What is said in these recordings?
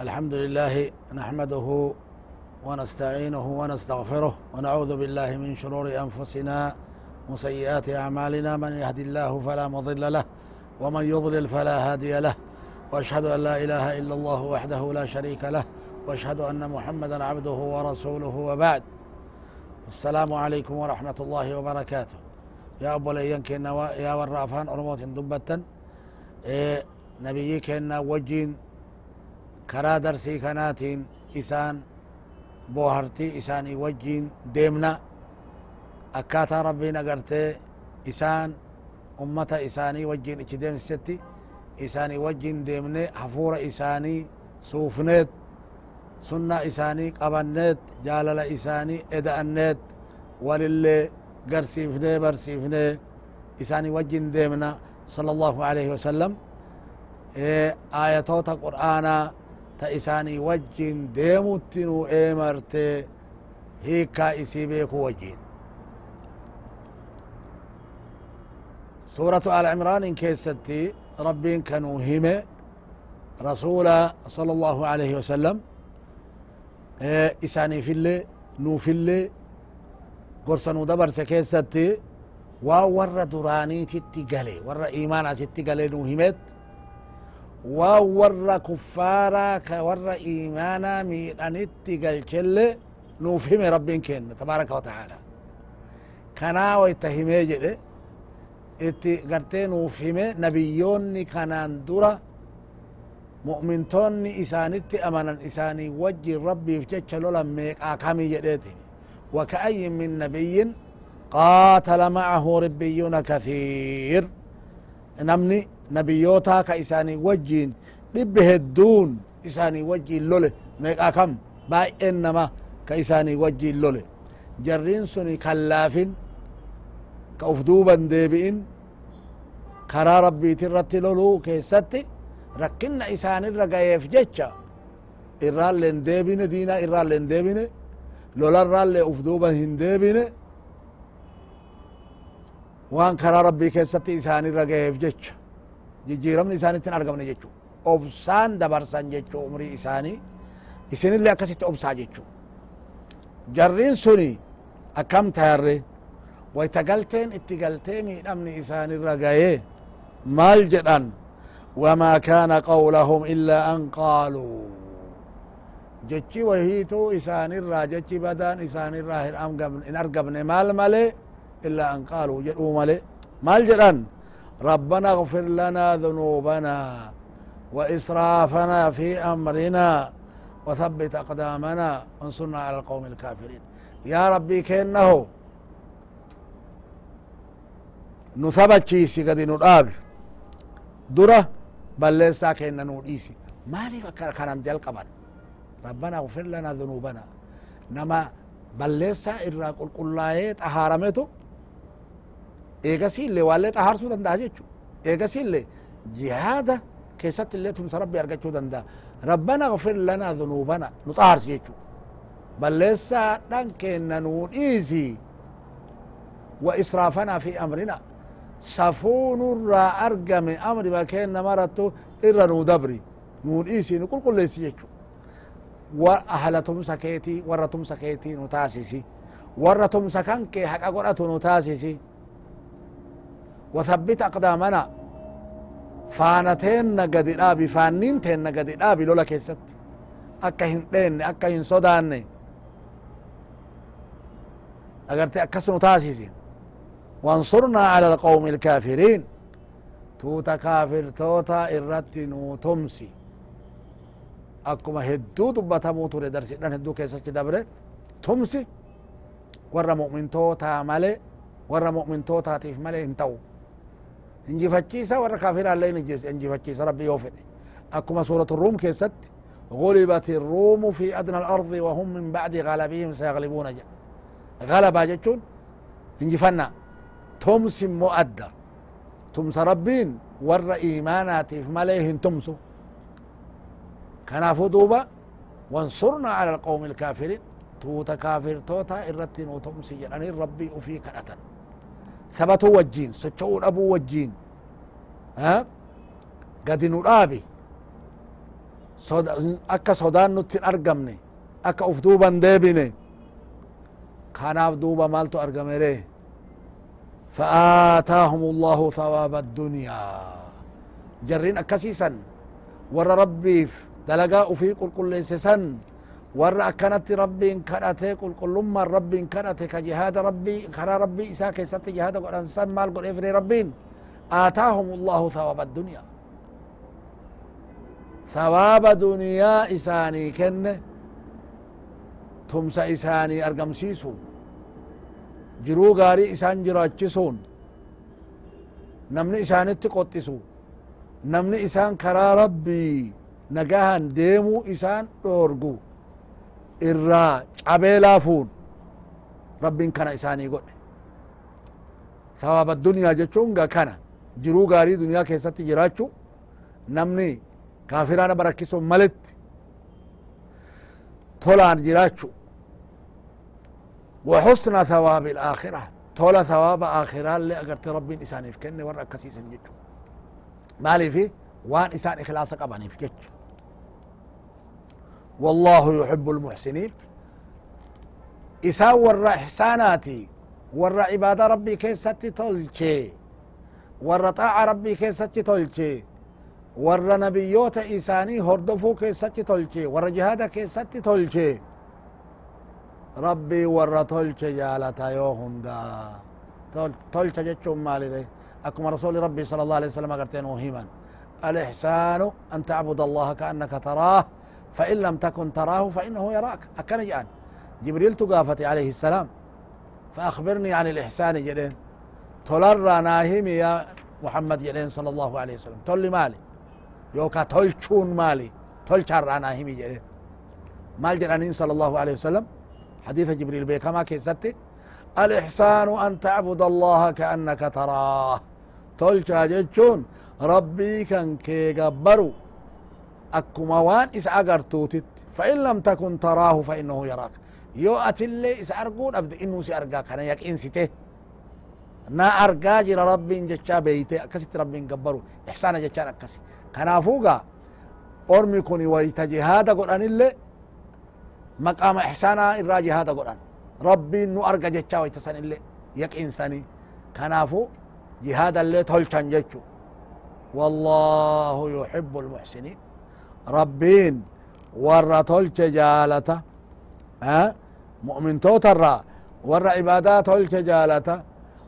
الحمد لله نحمده ونستعينه ونستغفره ونعوذ بالله من شرور أنفسنا وسيئات أعمالنا. من يهد الله فلا مضل له ومن يضلل فلا هادي له. وأشهد أن لا إله إلا الله وحده لا شريك له وأشهد أن محمدا عبده ورسوله وبعد. السلام عليكم ورحمة الله وبركاته. يا أبو ليان كنا يا ورافان ارموت دبتا إيه nabiyyi keenna wajjiin karaa darsii kanaatiin isaan boohartii isaanii wajjiin deemna akkaataa rabbiin agartee isaan ummata isaanii wajjiin ichi deemsisetti isaanii wajjiin deemne hafuura isaanii suufneet sunna isaanii qabanneet jaalala isaanii eda'anneet walillee garsiifnee barsiifnee isaanii wajjiin deemna sala allahu alaihi wasalam ayatoota qur'aanaa تا وجين ديموتينو ايمرتي هيكا اسي بيكو وجين سورة آل عمران إن كيستي ربين إن كانوا هم رسول صلى الله عليه وسلم إساني في اللي نو في اللي قرصة نو دبر سكيستي وورى دراني تتقلي ورى إيمانا تتقلي نو همت waan warra kuffaaraa ka warra imaanaa miidhanitti galchelle nuuf hime rabbiin kenna tabaaraka watacaala kanaa wayta himee jedhe itti gartee nuuf hime nabiyyoonni kanaan dura mu'mintoonni isaanitti amanan isaanii wajjin rabbiif jecha lolan meeqaa kamii jedheeti وكأي من نبي قاتل معه ربيون كثير نمني nabiyyoota ka isaanii wajjiin dhibbe hedduun isaanii wajjiin lole meeqaa kam baay'een nama ka isaanii wajjiin lole jarriin suni kan laafin ka uf duuban deebi'in karaa rabbiiti irratti loluu keessatti rakkinna isaanirra gayeef jecha irraallee hin deebine diinaa irraallee hin deebine lolarraallee uf duuban hin deebine waan jijjiiramni isaanitti hin argamne jechu obsaan dabarsan jechu umrii isaanii isinillee akkasitti obsaa jechu jarriin suni akkam tayarre wayta galteen itti galtee miidhamni isaanirra gayee maal jedhan وما كان قولهم إلا أن قالوا جتشي وهيتو إسان الرا جتشي بدان إسان الرا إن أرقبن مال مالي إلا أن قالوا جدوا مالي ربنا اغفر لنا ذنوبنا وإسرافنا في أمرنا وثبت أقدامنا وانصرنا على القوم الكافرين. يا ربي كأنه نثبت شيسي قد نرآب درة بلسا كأن نوديسي مالي فكر كان جل قبل ربنا اغفر لنا ذنوبنا. نما بلسا إرى قل قل طهارمته eegasiillee waallee xahaarsuu danda'a jechu eegasiillee jihaada keessatti illee tumsa rabbi argachuu danda'a rabbana gfir lanaa dhunuubana nu xaharsi jechu balleessaadhan keenna nuu dhiisi wa israafanaa fi amrina safuu nurraa argame amrima keenna marattu irra nuu dabri nuu dhiisi nu qulqulleessi jechu wa ahla tumsa keetii warra tumsa keetii nu taasisi warra tumsa kan kee haqa godhatu nu taasisi وثبت أقدامنا. قد دابي فانين تين قد دابي لولا كيست. أكا هندين أكا هنصدان أقرت أكسنو تاسيسي. وانصرنا على القوم الكافرين. توتا كافر توتا إرتي نو تمسي. أكما هدو دبتا موتو لدرسي لن هدو كيسا دبره تمسي. ورا مؤمن توتا مالي ورا مؤمن توتا تيف مالي انتو. Injifachiisa warra kaafiraallee injifachiisa rabbi yoo fedhe أكما سورة الروم كيست. غلبت الروم في أدنى الأرض وهم من بعد غلبهم سيغلبون جا غلبا جتشون. انجفنا تمس مؤدى. تمس ربين. ور إيماناتي مليه تمسو. كنافو دوبا. وانصرنا على القوم الكافرين. توتا كافر توتا إرتين وتمسي جناني ربي وفي كأتا ثبتوا وجين سچون أبو وجين. ها؟ قد نرابي. sodaan nutti hin argamne akka uf duuban deebine kanaaf duuba maaltu argamere فآتاهم الله ثواب الدنيا. جرين أكسيسا ور ربي دلقاء في قل قل سن. أكنت ربي كرأتي قل قل لما ربي كرأتي كجهاد ربي خرا ربي إساء كيست جهاد قل أنسان مال قل إفري ربين آتاهم الله ثواب الدنيا ثواب دنيا إساني كن تمس إساني أرقمسيسون jiruu gaarii isaan jiraachisuun namni isaanitti qoxisu namni isaan karaa rabbii nagahan deemuu isaan dhoorgu. irraa cabee laafuun rabbiin kana isaanii godhe sawaaba duniyaa jechuun ga kana jiruu gaarii duniyaa keessatti jiraachu namni kaafiraana barakkisuun maletti tolaan jiraachu وحسن ثواب الآخرة تولا ثواب آخرة اللي أقرت ربي إنسان يفكني ورا كسيسا جيتشو مالي في وان إنسان إخلاص قباني في والله يحب المحسنين. إسان ورا إحساناتي ورا عبادة ربي كيستي تلشي ورا طاعة ربي كيستي تلشي ورا نبيوت إساني هردفو كيستي تلشي ورا جهادة كيستي تلشي ربي ورا تلش جالتا يو هندا. تلش جتشم مالي أكما رسول ربي صلى الله عليه وسلم قرتين وهيما الإحسان أن تعبد الله كأنك تراه. فإن لم تكن تراه فإنه يراك. أكن جان. جبريل تقافتي عليه السلام. فأخبرني عن الإحسان جدين تلر ناهم يا محمد جدين صلى الله عليه وسلم. تل مالي. يوكا تلشون مالي. تلشر ناهم جدين مال جدانين صلى الله عليه وسلم. حديث جبريل بيكما كيستي. الإحسان أن تعبد الله كأنك تراه. تلشا جتشون ربي كان كي قبرو أكما وان إس أقرتوتت فإن لم تكن تراه فإنه يراك. يو أتلي إس أرقون أبدو إنه سي أرقا كان يك إنسته نا أرقا جرى ربي جتشا بيته أكست ربي قبرو. إحسان جتشان أكسي كنافوغا أرمي كوني ويتجهاد قرآن اللي مقام إحسانا إرا جهاد قرآن ربي نو أرقى جتشا ويتسن اللي يك إنساني كنافو جهاد اللي تولشان جتشو. والله يحب المحسنين. ربين ورا تولش جالتا ها؟ مؤمن توترا ورا عبادات تولش جالتا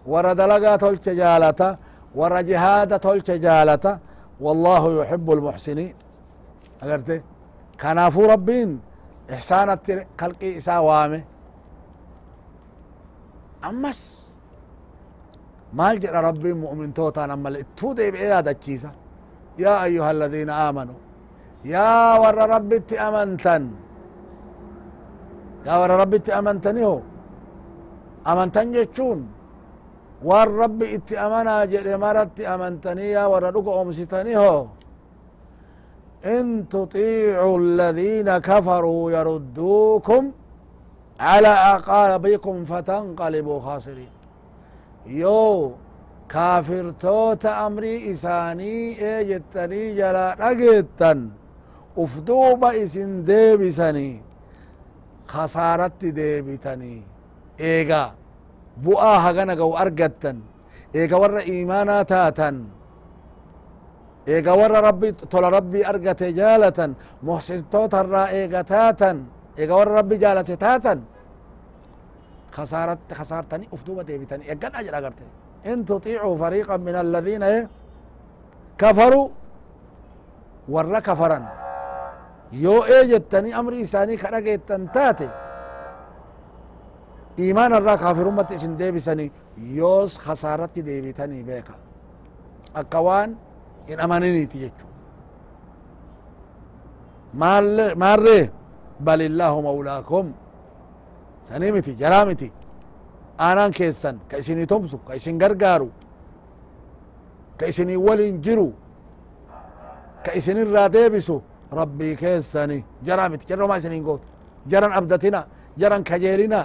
ورا دلقا تولش جالتا ورا جهاد تولش جالتا والله يحب المحسنين. أقرتي كنافو ربين إحسانت خلقي إسا وامه أمس مال جرى ربي مؤمن توتا نما الاتو بإيادة كيسا. يا أيها الذين آمنوا يا ور ربي اتي أمنتن. يا ور ربي اتي أمنتني هو أمنتن جتشون. ور ربي إتي أمنا جري مرت أمنتني يا ور رقو أمستني هو إن تطيعوا الذين كفروا يردوكم على أعقابكم فتنقلبوا خاسرين. يو كافر توت أمري إساني إيجتني جلا نجتن أفدوب إسن ديبسني خسارت ديبتني إيغا بؤا هغنا قو أرقتن إيغا ور إيمانا تاتن إيغا ور ربي طول ربي أرقت جالة محسن توتر إيغا تاتن إيغا ور ربي جالة تاتن خسارت خسارتني أفدوبة ديبتني إيغان أجر أغرتي إن تطيعوا فريقا من الذين إيه كفروا ور كفرا يو إيه جتني أمر إساني كرقيتن تاتي إيمان الرا كافر أمة إسن ديبسني يوس خسارت ديبتني بيكا أكوان إن أمانيني تيجو maarree bal illaahu mawlaakum sanii miti jaraa miti aanaan keessan ka isinii tomsu ka isin gargaaru ka isinii walin jiru ka isinirraa deebisu ربي كيساني جرامت جرو ما سنين قوت. جران أبدتنا جران كجيرنا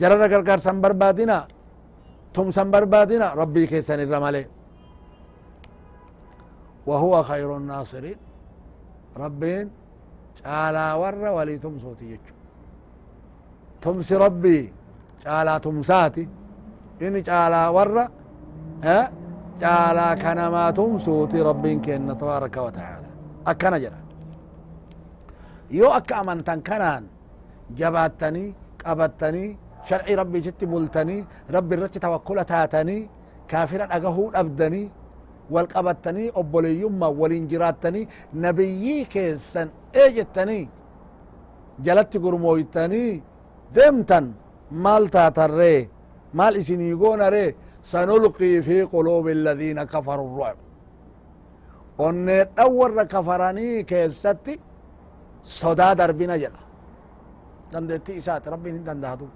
جران رقرقر سنبر بادنا. تم سنبر بادنا. ربي كيساني رمالي وهو خير الناصرين. ربين شالا ور ولي تم صوتي يجو. تمسي ربي على تمساتي إني شالا ور ها؟ على كنما تم صوتي. ربين كن تبارك وتعالى. Akkana jedha yoo akka amantan kanaan jabaattanii qabattanii sharci rabbiititti bultanii rabbi irratti tawakkula taatanii kaafira dhagahuu dhabdanii wal qabattanii obboleeyyummaa waliin jiraattanii nabiyyii keessan ee jettanii jalatti gurmooytanii deemtan maal taatarree maal isinii goonaree sanulqii fi quluubi aladiina kafaru rucb onneedhan warra kafaranii keessatti sodaa darbina jedha dandeetti isaati rabbiin hin dandahatu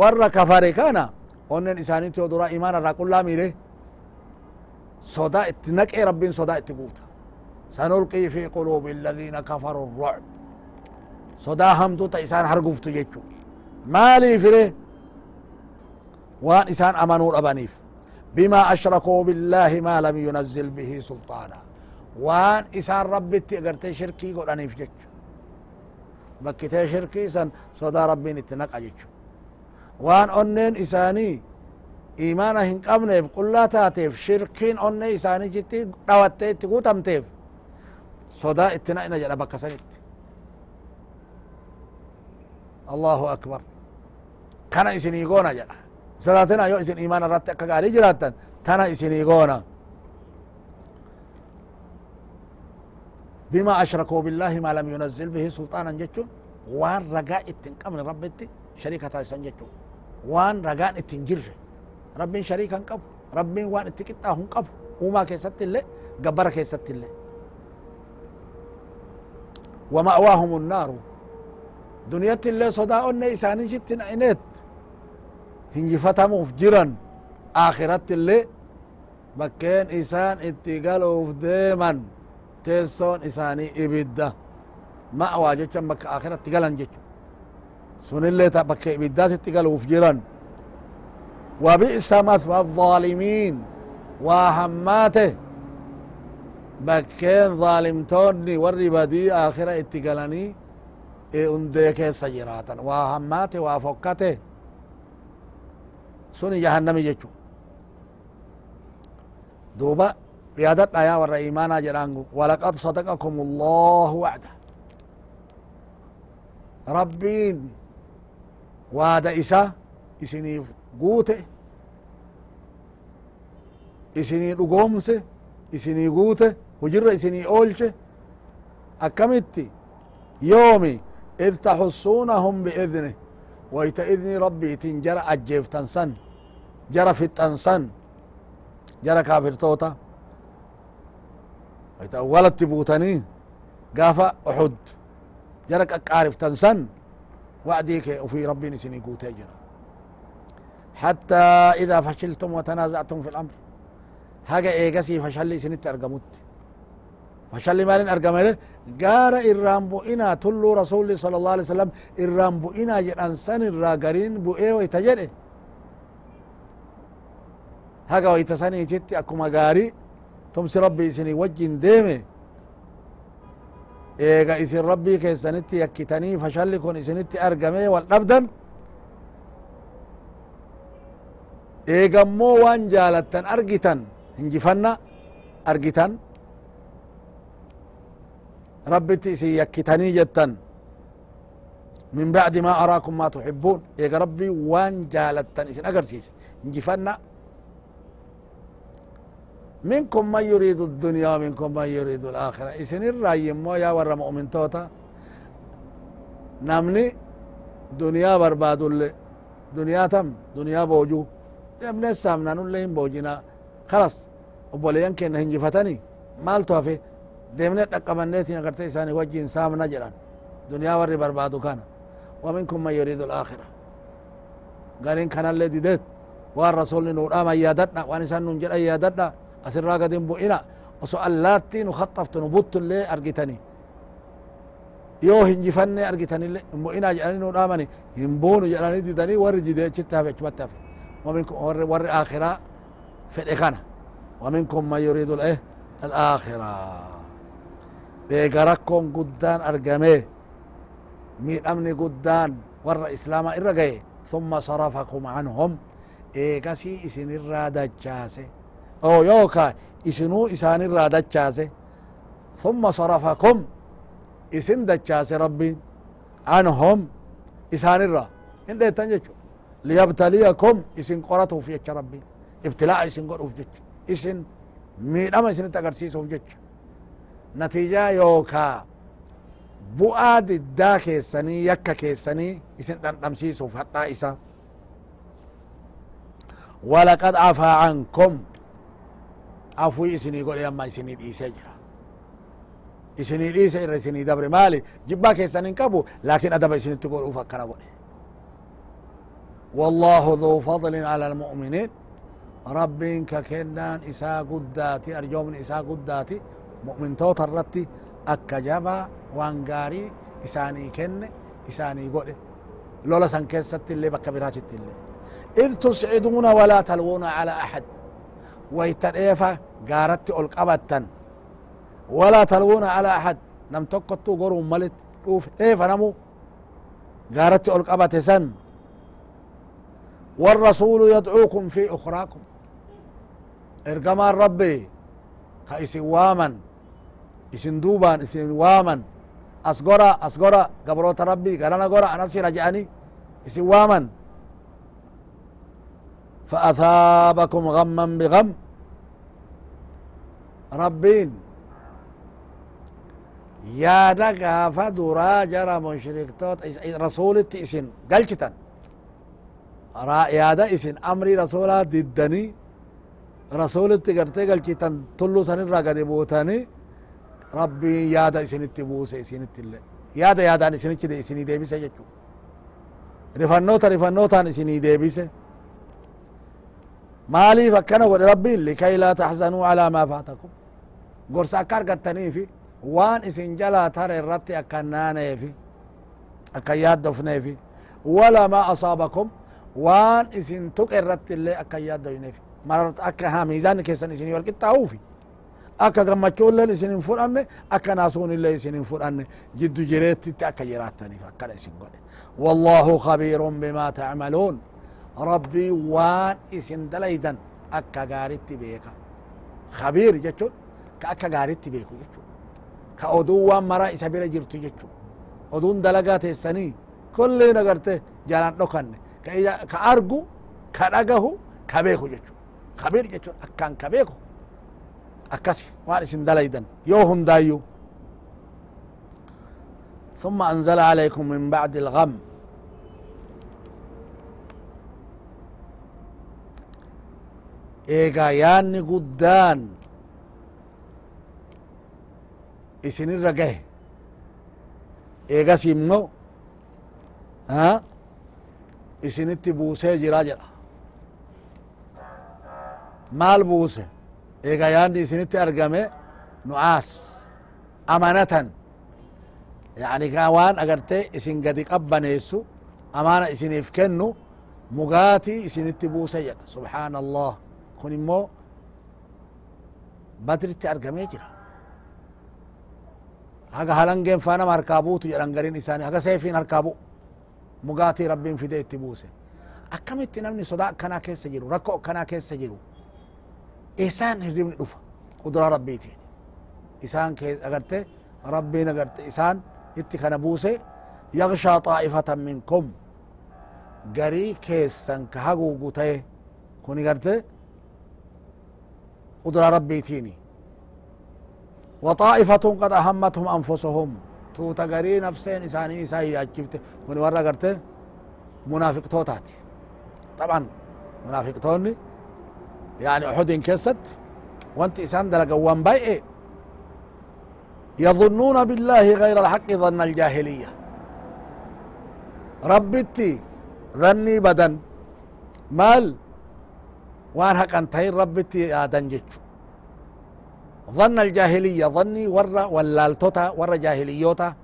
warra kafare kana onnen isaanitti yoo dura imaan irraa qullaa miile sodaa itti naqee rabbiin sodaa itti guuta sanulqii fi quluubi aladiina kafaru rucb sodaa hamtuuta isaan harguftu jechu maaliifire waan isaan amanuu dhabaniif بما أشركوا بالله ما لم ينزل به سلطانا. وان إسان ربي تقرت شركي قول أنا يفجج. بكت شركي سن صدى ربي نتنق وان أنين إساني إيمانا هنقمنا بقول لا تاتيف. شركين أنين إساني جتي قوتي تقوتم تيف. صدى اتنق نجل بك سنت الله أكبر. كان إسني يقول irratti akka gaarii jiraattan tana isinii goona bima ashrakuu billahi maa lam yunazil bihi sulxaanan jechuun waan ragaa ittin qabne rabbitti shariika taasisan jechuu waan ragaan ittin jirre rabbiin shariika hin qabu rabbiin waan itti qixxaahu hin qabu uumaa keessatti illee gabbara keessatti illee ومأواهم النار دنيت اللي صدا أن إساني جت نعينت هنجفتموف جرا آخرت اللي بكين إسان اتقالوف ديما تيسون إساني إبدا مأوى جتشا بك آخرت تقالن جتش سن اللي بك إبدات اتقالوف جرا وبئس مثوى الظالمين وهماته bakkeen zaalimtoonni warri badii aakhira itti galanii undee keessa jiraatan waa hammaate waa fokkate suni jahannami jechu duuba yaadadha yaa warra imaanaa jedhaan walaqad sadaqakum allahu wacda rabbiin waada isa isiniif guute isinii dhugoomse isinii guute hujirra isinii oolche akkamitti yoomi id taxusuunahum biidnih ويت إذن ربي تنجر أجيف تنسن جرى في التنسن جرى كافر توتا. ويت أولت تبوتني قافة أحد جرك أكارف تنسن وعديك وفي ربي نسيني قوت جرى. حتى إذا فشلتم وتنازعتم في الأمر هاجا إيجاسي فشل سنة أرقمت fashalli maalin argamane gaara irraan bu'inaa tulluu rasuli sala allah alai wasalam irraan bu'inaa jedhan san irraa gariin bu'ee wayta jedhe haga wayta saniititti akkuma gaarii tumsi rabbi isinii wajjin deeme eega isin rabbii keessanitti yakkitanii fashalli kun isinitti argame wal dhabdan eegammoo waan jaalattan argitan hinjifanna argitan ربتي سي يكتني جتن. من بعد ما أراكم ما تحبون. يا ربي وان جالتن. إسن أقر سيس. جفنا منكم من يريد الدنيا منكم من يريد الآخرة. إسن الرأي مو يا ورم مؤمن توتا. نمني دنيا برباد اللي دنيا تم. دنيا بوجو. تم نسامنا نلهم بوجنا خلاص. وبولي ينكي نهن جفتني مال توافي. Deemne dhaqqabanneetiin agartee isaanii wajjiin saamna jedhan duniyaa warri barbaadu kana ومنكم من يريد الآخرة قالين كان اللي ديدت وان رسول نور آما يادتنا وان إنسان ننجل يادتنا أسر راقد بؤنا وسؤالاتي نخطفت نبط اللي أرقتني yoo hinjifanne argitanille immo'inaa jedhani nu dhaamani hin boonu jedhani didanii warri jide achitti hafe achumatti hafe warri akhiraa fedhe kana ومنكم من يريد الايه الاخره ديغا ركون قدان أرقامي مير أمني قدان ور إسلاما إرقاي ثم صرفكم عنهم إيه سي إسن الرادة جاسي أو يوكا إسنو إسان الرادة جاسي ثم صرفكم إسن دجاسي ربي عنهم إسان الرا إن ديتا ليبتليكم إسن قرطوا في ربي ابتلاء إسن قرطوا في جج إسن مير أما إسن تقرسيسوا في جج natiijaa yookaa bu'aa diddaa keessanii yakka keessanii isin dhandhamsiisuuf hadhaa isa walaqad afaa cankum afwii isinii godhe amma isinii dhiisee jira isinii dhiise irra isinii dabre maali jibbaa keessan hin qabu laakin adaba isinitti godhuuf akkana godhe والله ذو فضل على المؤمنين ربين ككنان إسا قداتي أرجو من إسا قداتي مؤمن توتا الرتي أكا جبا وانقاري إساني كن إساني قد لولا سن كيست اللي بكا براجت اللي إذ تسعدون ولا تلوون على أحد ويترئيفا قارت القبتا ولا تلوون على أحد نم تقطو قروا ملت اوف إيه فنمو قارت القبت سن والرسول يدعوكم في أخراكم ارقما ربي كايسن واما اسن دوبان اسن واما أسقرا أسقرا قبروت ربي قالنا قرا أنا سير جاني اسن واما فأثابكم غما بغم ربين yaada gaafa duraa jara mushriktoota rasuulitti isin galchitan yaada isin amrii rasuulaa diddanii rasuulitti gartee galchitan tullu sanirraa gadi buutanii rabbiin yaada isinitti buuse isinitti illee yaada yaadaan isinichi isinii deebise jechu rifannoota rifannootaan isinii deebise maaliif akkana godhe rabbiin likay laa taxzanuu alaa maa faatakum gorsa akka argattaniifi waan isin jalaa tare irratti akka naaneefi akka yaaddofneefi wala ma asaabakum waan isin tuqe irratti illee akka yaaddoyneefi marat akka ha miizaanni keessan isinii wal qixxaa'uufi akka gammachuulleen isin hin fudhanne akka naasuun illee isin hin fudhanne jiddu jireettitti akka jiraattaniif akkana isin godhe wallahu khabiirun bimaa tacmaluun rabbii waan isin dalaydan akka gaaritti beeka khabiir jechuun ka akka gaaritti beeku jechuudha ka oduu waan mara isa bira jirtu jechu oduun dalagaa teessanii kolleen agarte jalan dhokanne ka argu ka dhagahu ka beeku jechu kabiir jechuun akkaan ka beeku أكاس وأنا اسم يو يوهم دايو. ثم أنزل عليكم من بعد الغم. إيجا ياني قدان. إسن الرجاه إيجا سيمنو. ها؟ إسن التبوسة جراجرة. مال بوسة. Eega yaanni isinitti argame nu'aas amanatan yani waan agarte isin gadi qabbaneessu amaana isiniif kennu mugaatii isinitti buuse jedha subxaana allah kun immoo badritti argamee jira haga halangeen faa nama harkaa buutu jedhan garin isaanii haga seefiin harkaa bu mugaatii rabbiin fide itti buuse akkamitti namni sodaa akkanaa keessa jiru rakko akkanaa keessa jiru إسان هرم نوفا قدرة ربيتين إسان كي أغرت ربي نغرت إسان يتك نبوسه يغشى طائفة منكم. قري كيس سنكهاقو قوتي كوني غرت قدرة ربيتيني وطائفة قد أهمتهم أنفسهم. توتا قري نفسين إساني إساني يأكفت كوني ورا غرت منافق توتاتي طبعا منافق توني. يعني أحد انكست. وأنت إسان دلقا وان بايئ يظنون بالله غير الحق ظن الجاهلية. ربتي ظني بدن. مال وان حق انتهين ربتي آدن جتشو ظن الجاهلية ظني ور ولالتوتا ور جاهليوتا.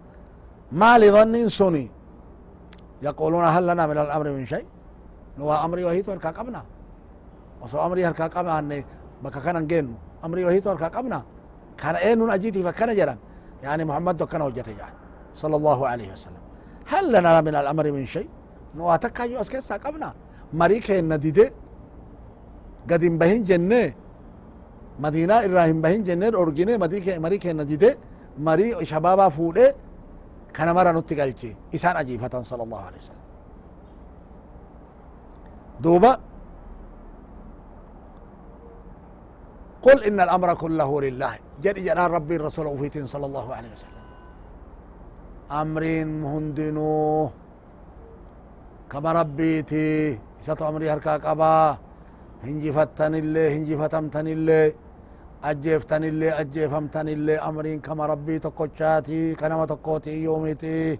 ما لظن سني يقولون هل لنا من الأمر من شيء؟ نوا أمري وهي تركا قبنا وصو أمري هركا قبنا أني بكا كان نجينو أمري وهي تركا قبنا كان اين اجيتي فكان جرا يعني محمد كان وجته يعني صلى الله عليه وسلم هل لنا من الأمر من شيء نواتك يو أسكسا قبنا مريك نديده قد بهن جنة مدينة إبراهيم بهن جنة أورجيني مريك مريك نديده مري شبابا فوده كان مرة نتقالجي إسان أجيفة صلى الله عليه وسلم دوبا قل إن الأمر كله لله. جد جلال ربي الرسول وفيتين صلى الله عليه وسلم. أمرين هندنو كما ربيتي. إساتو أمري هركا قبا هنجفتن اللي هنجفتمتن اللي. أجيفتن اللي أجيفمتن اللي. أمرين كما ربي تقوشاتي كنما تقوتي يوميتي.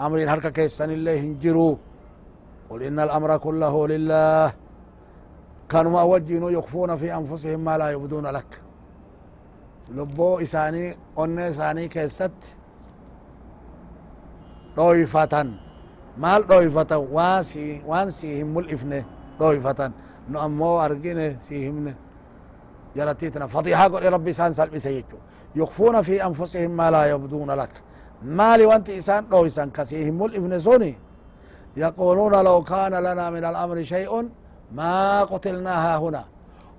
أمرين هركا كيسن اللي هنجرو. قل إن الأمر كله لله. كانوا وجهنوا يخفون في أنفسهم ما لا يبدون لك. لبو إساني أن إساني كيست ضيفة مال ضيفة واسي وانسيهم ملئفنه ضيفة نو أمو أرقينه سيهمنه جلتيتنا. فضيحة قل ربي سان سلبي سيجو يخفون في أنفسهم ما لا يبدون لك. مالي وانت إسان؟ ضيسان كسيهم ملئفن سوني يقولون لو كان لنا من الأمر شيء ما قتلناها هنا.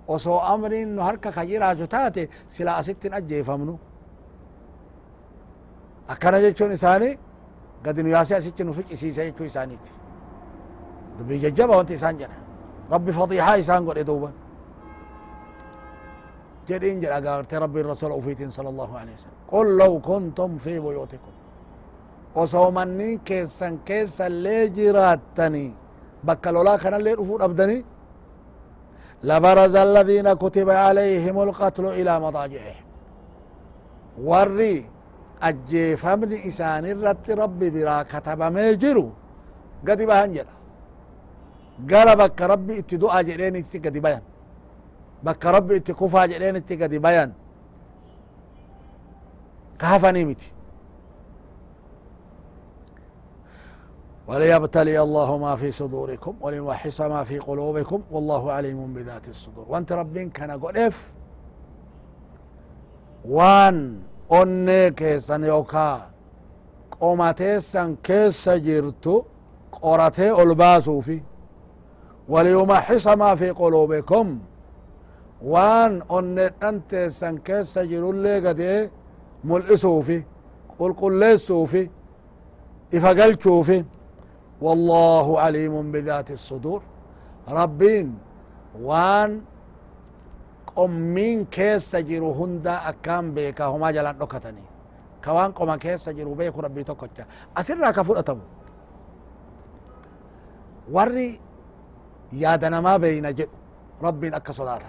وسو أمر إنه هركا خيرا جتاتي سلا أستن أجي فمنو. أكنا جيتشون إساني؟ قد نياسي أستن فيك إسي سيكو إساني. تي دبي ججبا وانت إسان جنا. ربي فضيحة إسان قول إدوبا جد إنجل أقارت ربي الرسول أفيتين صلى الله عليه وسلم. قل لو كنتم في بيوتكم. وسو منين كيسا كيسا ليجراتني. Bakka lolaa kanallee dhufuu dhabdanii لبرز الذين كتب عليهم القتل إلى مضاجعهم. وري أجيفمن إسان الرت ربي برا كتب ميجرو. قد بهن جرا قال بك ربي اتدعى جرين اتي قد بيان. بك ربي اتكفى جرين اتي قد بيان. كهفني متي. وليبتلي الله ما في صدوركم وليوحص ما في قلوبكم والله عليم بذات الصدور. وانت ربين كان قدف وان أني كيسان يوكا. قوماتيسان كيس جرتو قراتي ألباسو في. وليمحص ما في قلوبكم. وان أني أنت سان كيس جرو اللي قد ملئسو في. قل قل ليسو في. إفقلتو في. والله عليم بذات الصدور. ربين وان قمين كيس جيرو هندا أكام بيكا هما جلان دكتني كوان قما كيس جيرو بيكو ربي توكوچا أسرنا كفر أتمو. وري يادنا ما بين جد. ربين أكا صلاة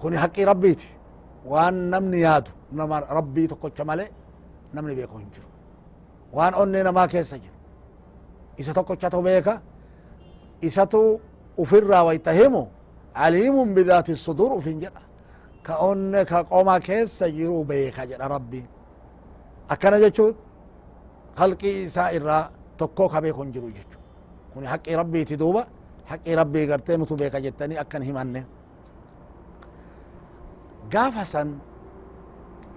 كوني حقي ربيتي وان نمني يادو. نما ربي توكوچا مالي. نمني بيكو هنجرو. وان أني نما كيس جيرو isa tokkochatu beeka isatu ufirraa wayta himu aliimun bidaati sudur ufin jedha ka onne ka qoma keessa jiru beeka jedha rabbiin akkana jechuun halqii isaa irraa tokko ka beeku hin jiru jechu kun haqqii rabbiiti duuba haqqii rabbii gartee nutu beeka jettanii akkan himanne gaafa san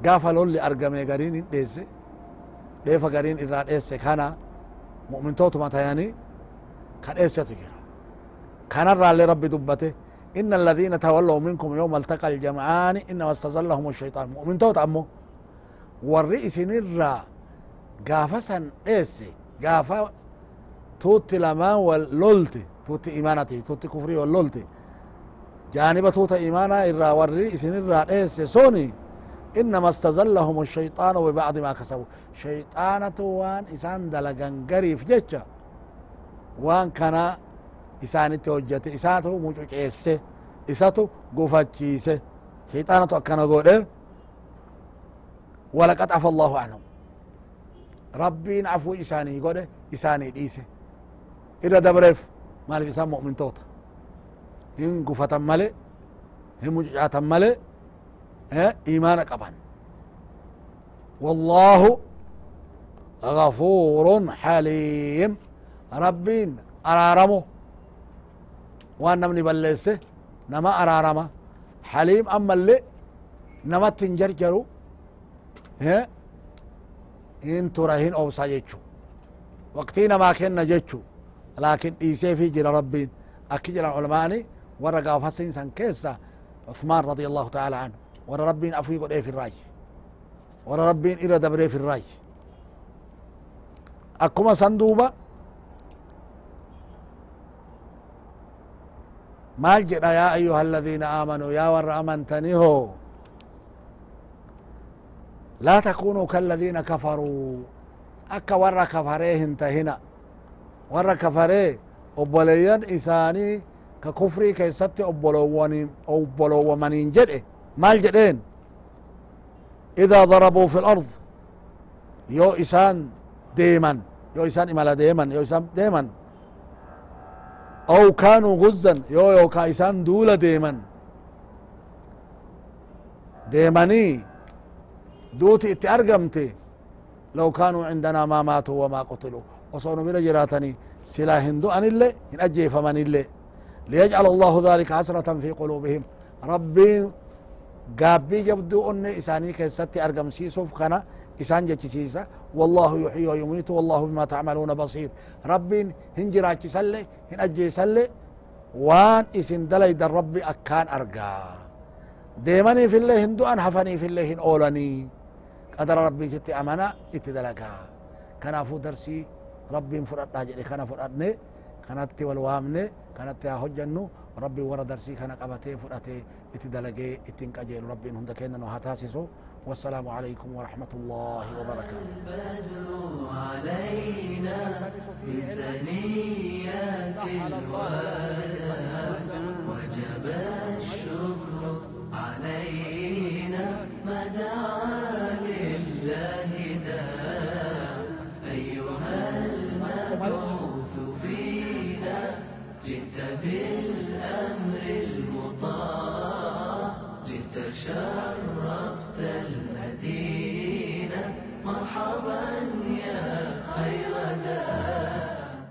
gaafa lolli argame gariin hin dheesse dheefa gariin irraa dheesse kana مؤمنتوتما تياني كان ايسيتو جرا كان الرالي ربي دبته. إن الذين تولوا منكم يوم التقى الجمعان إنما استزلهم الشيطان. مؤمنتوت أمو والرئيس نرى قافسا ايسي قافا توتي لما واللولتي توتي إيمانتي توتي كفري واللولتي. جانب توتا إيمانا إرى والرئيس نرى ايسي سوني. إنما استزلهم الشيطان ببعض ما كسبوا. شيطانة وان إسان دلقان قريف جتشا وان كان إسان توجت إساتو موجوج إيسي إساتو قفتشيسي شيطانة أكنا قول ولقد عفى الله عنهم. ربين عفو إساني قد إساني ديسه إذا دبرف ما في إسان مؤمن توتا. هن قفة ملي هن مجعة ملي إيمان قبان والله غفور حليم. ربين أرارمو وان نمني بلسه نما أرارما حليم أما اللي نما تنجرجرو ها؟ إن ترهين أوصى جيتشو وقتين ما كنا جيتشو لكن إيسي في جرى ربين أكي جرى العلماني ورقا فسين سن كيسا عثمان رضي الله تعالى عنه. ورا ربين أفوي قد إيه في الراي ورا ربين إرى دبري في الراي أكما صندوبة yaa ayuha aladiina aamanuu yaa warra amantaniho laa takunuu kaladiina kafaruu akka warra kafaree hin tahina warra kafaree obboleeyyan isaanii ka kufrii keessatti obbolowwamaniin jedhe maal jedheen idaa darabuu fi lard yoo isaan deeman yoo isaan imala deeman yoo isaan deeman أو كانوا غزا يو يو كايسان دولا ديمن ديمني دوتي إتي أرقمتي. لو كانوا عندنا ما ماتوا وما قتلوا. وصونوا من جراتني سلا هندو أن اللي إن أجي فمن اللي ليجعل الله ذلك حسرة في قلوبهم. ربي قابي جبدو أن إساني كيستي أرقم سيسوف كان إسان جتشيسا والله يحيي ويميت والله بما تعملون بصير رب هنجراك سلي هن أجي سلي وان إسن دلي در ربي أكان أرقا ديمني في الله هندو أن حفني في الله هن أولني قدر ربي جتي أمانا اتدلقا كنافو درسي ربي فرأت كانت يا هجنو ربي ورد درسي كان قباتي فراتي اتدلجي اتين كاجيل ربي ان هندك انو هتاسسو والسلام عليكم ورحمة الله وبركاته البدر علينا بثنيات الوداع وجب الشكر علينا ما دعا لله. Deus.